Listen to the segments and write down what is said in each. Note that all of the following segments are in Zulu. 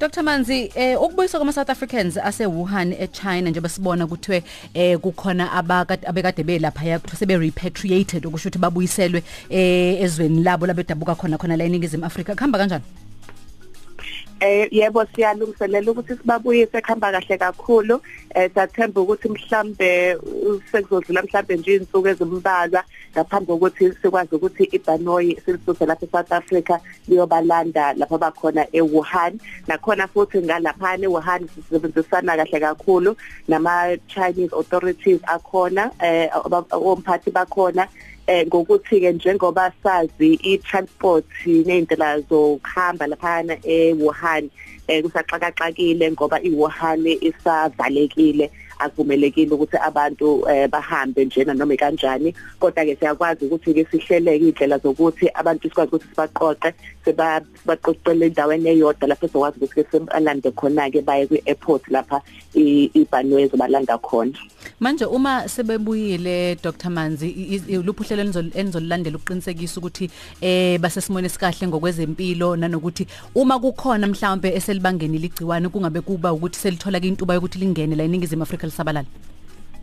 Dr. Manzi eh ukubuyiswa kwama South Africans ase Wuhan eChina njengoba sibona kuthiwe eh kukhona abakade abekade belapha yakuthiwa sebe repatriated okusho ukuthi babuyiselwe eh ezweni labo labedabuka khona khona la eningizimu Afrika. Kuhamba kanjani? Eh yebo siyalungiselela ukuthi sibabuyise khamba kahle kakhulu. Eh sathemba ukuthi mhlambe sekuzodlula mhlambe nje insuku ezimbalwa ngaphambi kokuthi sikwazi ukuthi iBanoi silisuse lapha eSouth Africa liyobalanda lapha bakhona eWuhan. Nakhona futhi ngalapha eWuhan sisebenzisana kahle kakhulu nama Chinese authorities akhona eh omphathi bakhona eh ngokuthi ke njengoba sazi i-transport nezindlela zokuhamba laphana eWuhan eh kusaxakaxakile ngoba iWuhan isavalekile akuvumelekile ukuthi abantu eh, bahambe njena noma kanjani kodwa ke siyakwazi ukuthi ke sihleleke indlela zokuthi abantu sikwazi ukuthi sibaqoqe sebaqoqele endaweni eyodwa lapho sizokwazi ukuthi ke sibalande khona ke baye kwi-airport lapha iBanwezo balanda khona. Manje uma sebebuyile Dr. Manzi luphu hlelo enizolilandela ukuqinisekisa ukuthi eh basesimone sikahle ngokwezempilo nanokuthi uma kukhona mhlawumbe eselibangeni ligciwane kungabe kuba ukuthi selithola ke intuba yokuthi lingene la eningizimu Afrika lisabalala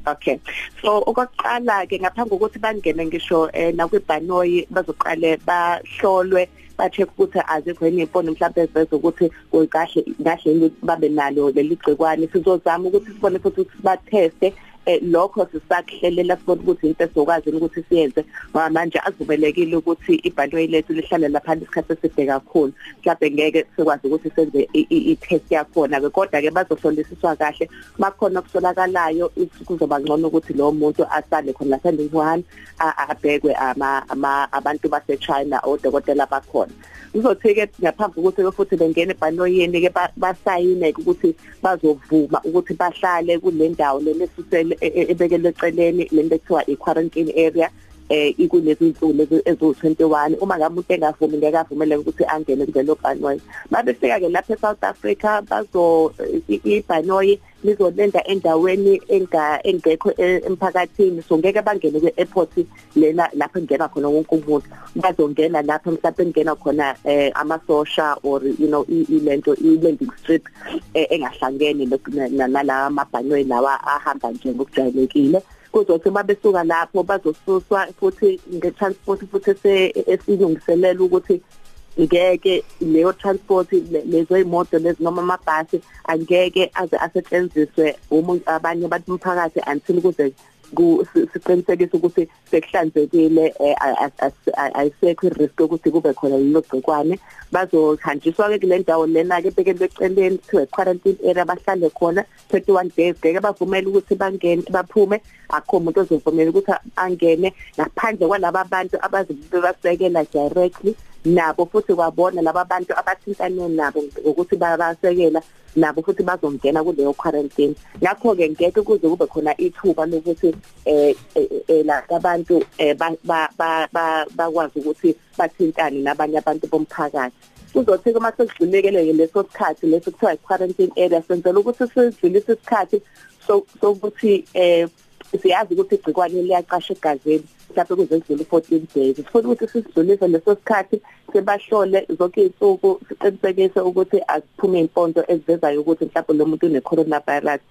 Okay. So okokuqala ke ngaphambi kokuthi bangene ngisho eh nakwiBanoi bazoqale bahlolwe ba-check ukuthi azikho yini impondo mhlawumbe eziveza ukuthi kukahle kahle babe nalo leli gcikwane sizozama ukuthi sibone futhi ukuthi batheste eh lokho sisakuhlelela sibona ukuthi into esokwazi ukuthi siyenze. Ngoba manje akuvumelekile ukuthi ibhanoyi lethu lihlale lapha isikhathi eside kakhulu. Mhlawumbe ngeke sikwazi ukuthi senze i-test yakhona ke kodwa ke bazohlolisiswa kahle. Makhona okusolakalayo kuzoba ngcono ukuthi lo muntu asale khona lapha eWuhan abhekwe ama abantu base China odokotela bakhona. Kuzothi ke ngaphambi kokuthi futhi bengene ebhanoyini ke basayine ukuthi bazovuma ukuthi bahlale kule ndawo lenesisele ebekelwe eceleni lento ekuthiwa i-quarantine area eh ikulezi insuku lezi ezo21 uma ngabe umuntu engavumi ngeke avumeleke ukuthi angene kulelo bhanoyi mabefika ke lapha eSouth Africa bazo ibhanoyi lizolenda endaweni enga engekho emphakathini. So ngeke bangene kwe-airport lena lapho engena khona wonke umuntu. Bazongena lapho mhlawumbe engena khona eh amasosha or you know ilento i-landing strip engahlangene nala mabhanoyi lawa ahamba nje ngokujayelekile. Kuzothi mabesuka lapho bazosuswa futhi nge-transport futhi esilungiselela ukuthi ngeke leyo transport lezo imoto lezi noma amabhasi angeke aze asetshenziswe umuntu abanye abantu umphakathi until kuze siqinisekise ukuthi sekuhlanzekile ayisekho i-risk ukuthi kube khona lelo gcikwane bazohanjiswa ke kule ndawo lena ke bekelwe eceleni kuthiwa quarantine area bahlale khona. 31 days ngeke bavumele ukuthi bangene baphume. Akho umuntu ozovumela ukuthi angene. Ngaphandle kwalabo bantu abazibasekela directly nabo futhi kwabona laba bantu abathintane nabo ukuthi babasekela nabo futhi bazongena kuleyo quarantine. Ngakho ke ngeke kuze kube khona ithuba lokuthi eh abantu bakwazi ukuthi bathintane nabanye abantu bomphakathi. Kuzothi uma sekudlulekele leso sikhathi leso kuthiwa i-quarantine area senzela ukuthi sidlulise isikhathi sokuthi eh siyazi ukuthi igcikwane liyaqasha egazini mhlawumbe kuze kudlule 14 days. Sifuna ukuthi sisidlulise leso sikhathi sebahlole zonke izinsuku siqinisekise ukuthi aziphume impondo ezivezayo ukuthi mhlawumbe lo muntu une coronavirus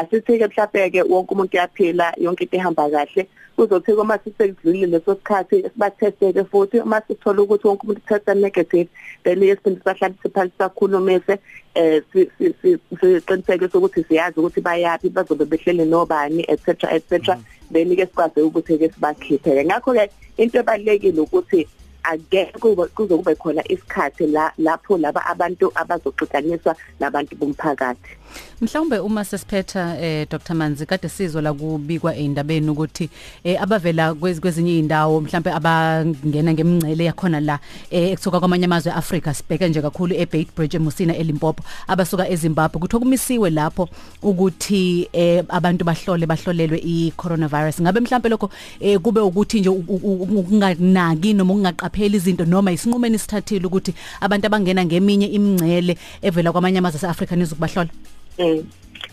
asithi ke mhlawumbe ke wonke umuntu uyaphila yonke into ihamba kahle. Kuzothi uma sisekudlulile leso sikhathi sibathesteke futhi uma sithola ukuthi wonke umuntu test negative then yesiphinde sibahlalise phansi sakhulumise eh siqinisekise ukuthi siyazi ukuthi bayapi bazobe behlele nobani etc etc then ke sikwazi ukuthi ke sibakhiphe ngakho ke into ebalekile ukuthi angeke kuzokube khona isikhathi la lapho laba abantu abazoxukaniswa nabantu bomphakathi. Mhlawumbe uma sesiphetha eh Dr. Manzi kade sizwa la kubikwa endabeni ukuthi eh abavela kwezinye indawo mhlawumbe abangena ngemingcele yakhona la eh ekusuka kwamanye amazwe eAfrica sibheke nje kakhulu eBait Bridge eMusina eLimpopo abasuka eZimbabwe. Kuthi okumisiwe lapho ukuthi eh abantu bahlole bahlolelwe iCoronavirus. Ngabe mhlawumbe lokho eh kube ukuthi nje ukunganaki noma ungaqapheli izinto noma isinqumeni sithathile ukuthi abantu abangena ngeminye imingcele evela kwamanye amazwe eAfrica nizokubahlola eh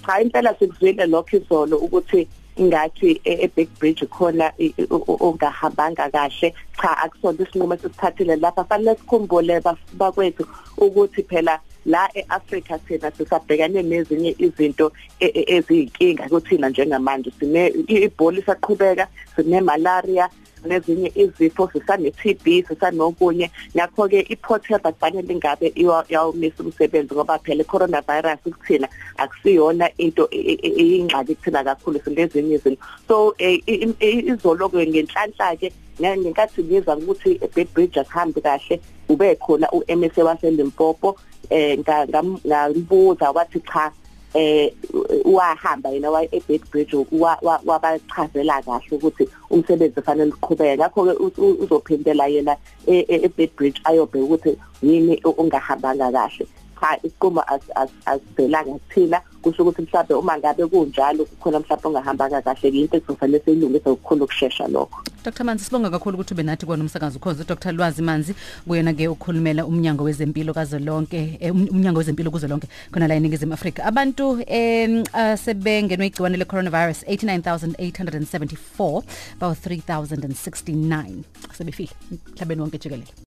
cha impela sikuzwile lokho izolo ukuthi ingathi eBig Bridge khona ongahambanga kahle. Cha akusona isinqumo esithathile lapha. Fanele sikhumbule bakwethu ukuthi phela la eAfrica thina sisabhekane nezinye izinto e- e- eziyinkinga kuthina njengamanje. Sine ibhola isaqhubeka sine malaria nezinye izifo sisane TB sisanokunye ngakho ke iPort Health akufanele ingabe yawumisa umsebenzi ngoba phela coronavirus kuthina akusiyona into e- e- eyingxaki kuthina kakhulu singezinye izinto. So eh, i- i- izolo ke ngenhlanhla ke ngenkathi ngizwa ukuthi eBedbridge akuhambi kahle ube khona uMS waseLimpopo eh nga- ngam- ngambuza wathi cha eh wahamba yena wa eBedbridge wa- wa- wabachazela kahle ukuthi umsebenzi ufanele uqhubeke ngakho ke u- u- uzophindela yena e- e- eBedbridge ayobheka ukuthi yini ongahambanga kahle cha isiqumo asivelanga kuthina kusho ukuthi mhlawumbe uma ngabe kunjalo kukhona mhlawumbe ongahambanga kahle into ekufanele siyilungise ukukhulu ukusheshsha lokho. Dr. Manzi sibonga kakhulu ukuthi ube nathi kwana umsakazo ukhoze. Dr. Lwazi Manzi kuyena ke ukhulumela umnyango wezempilo kazolonke eh, um- umnyango wezempilo kuzolonke khona la eningizimu Afrika. Abantu em uh, sebengenwe igciwane le coronavirus 89874 bawu 3069 sebefile emhlabeni wonke jikelele.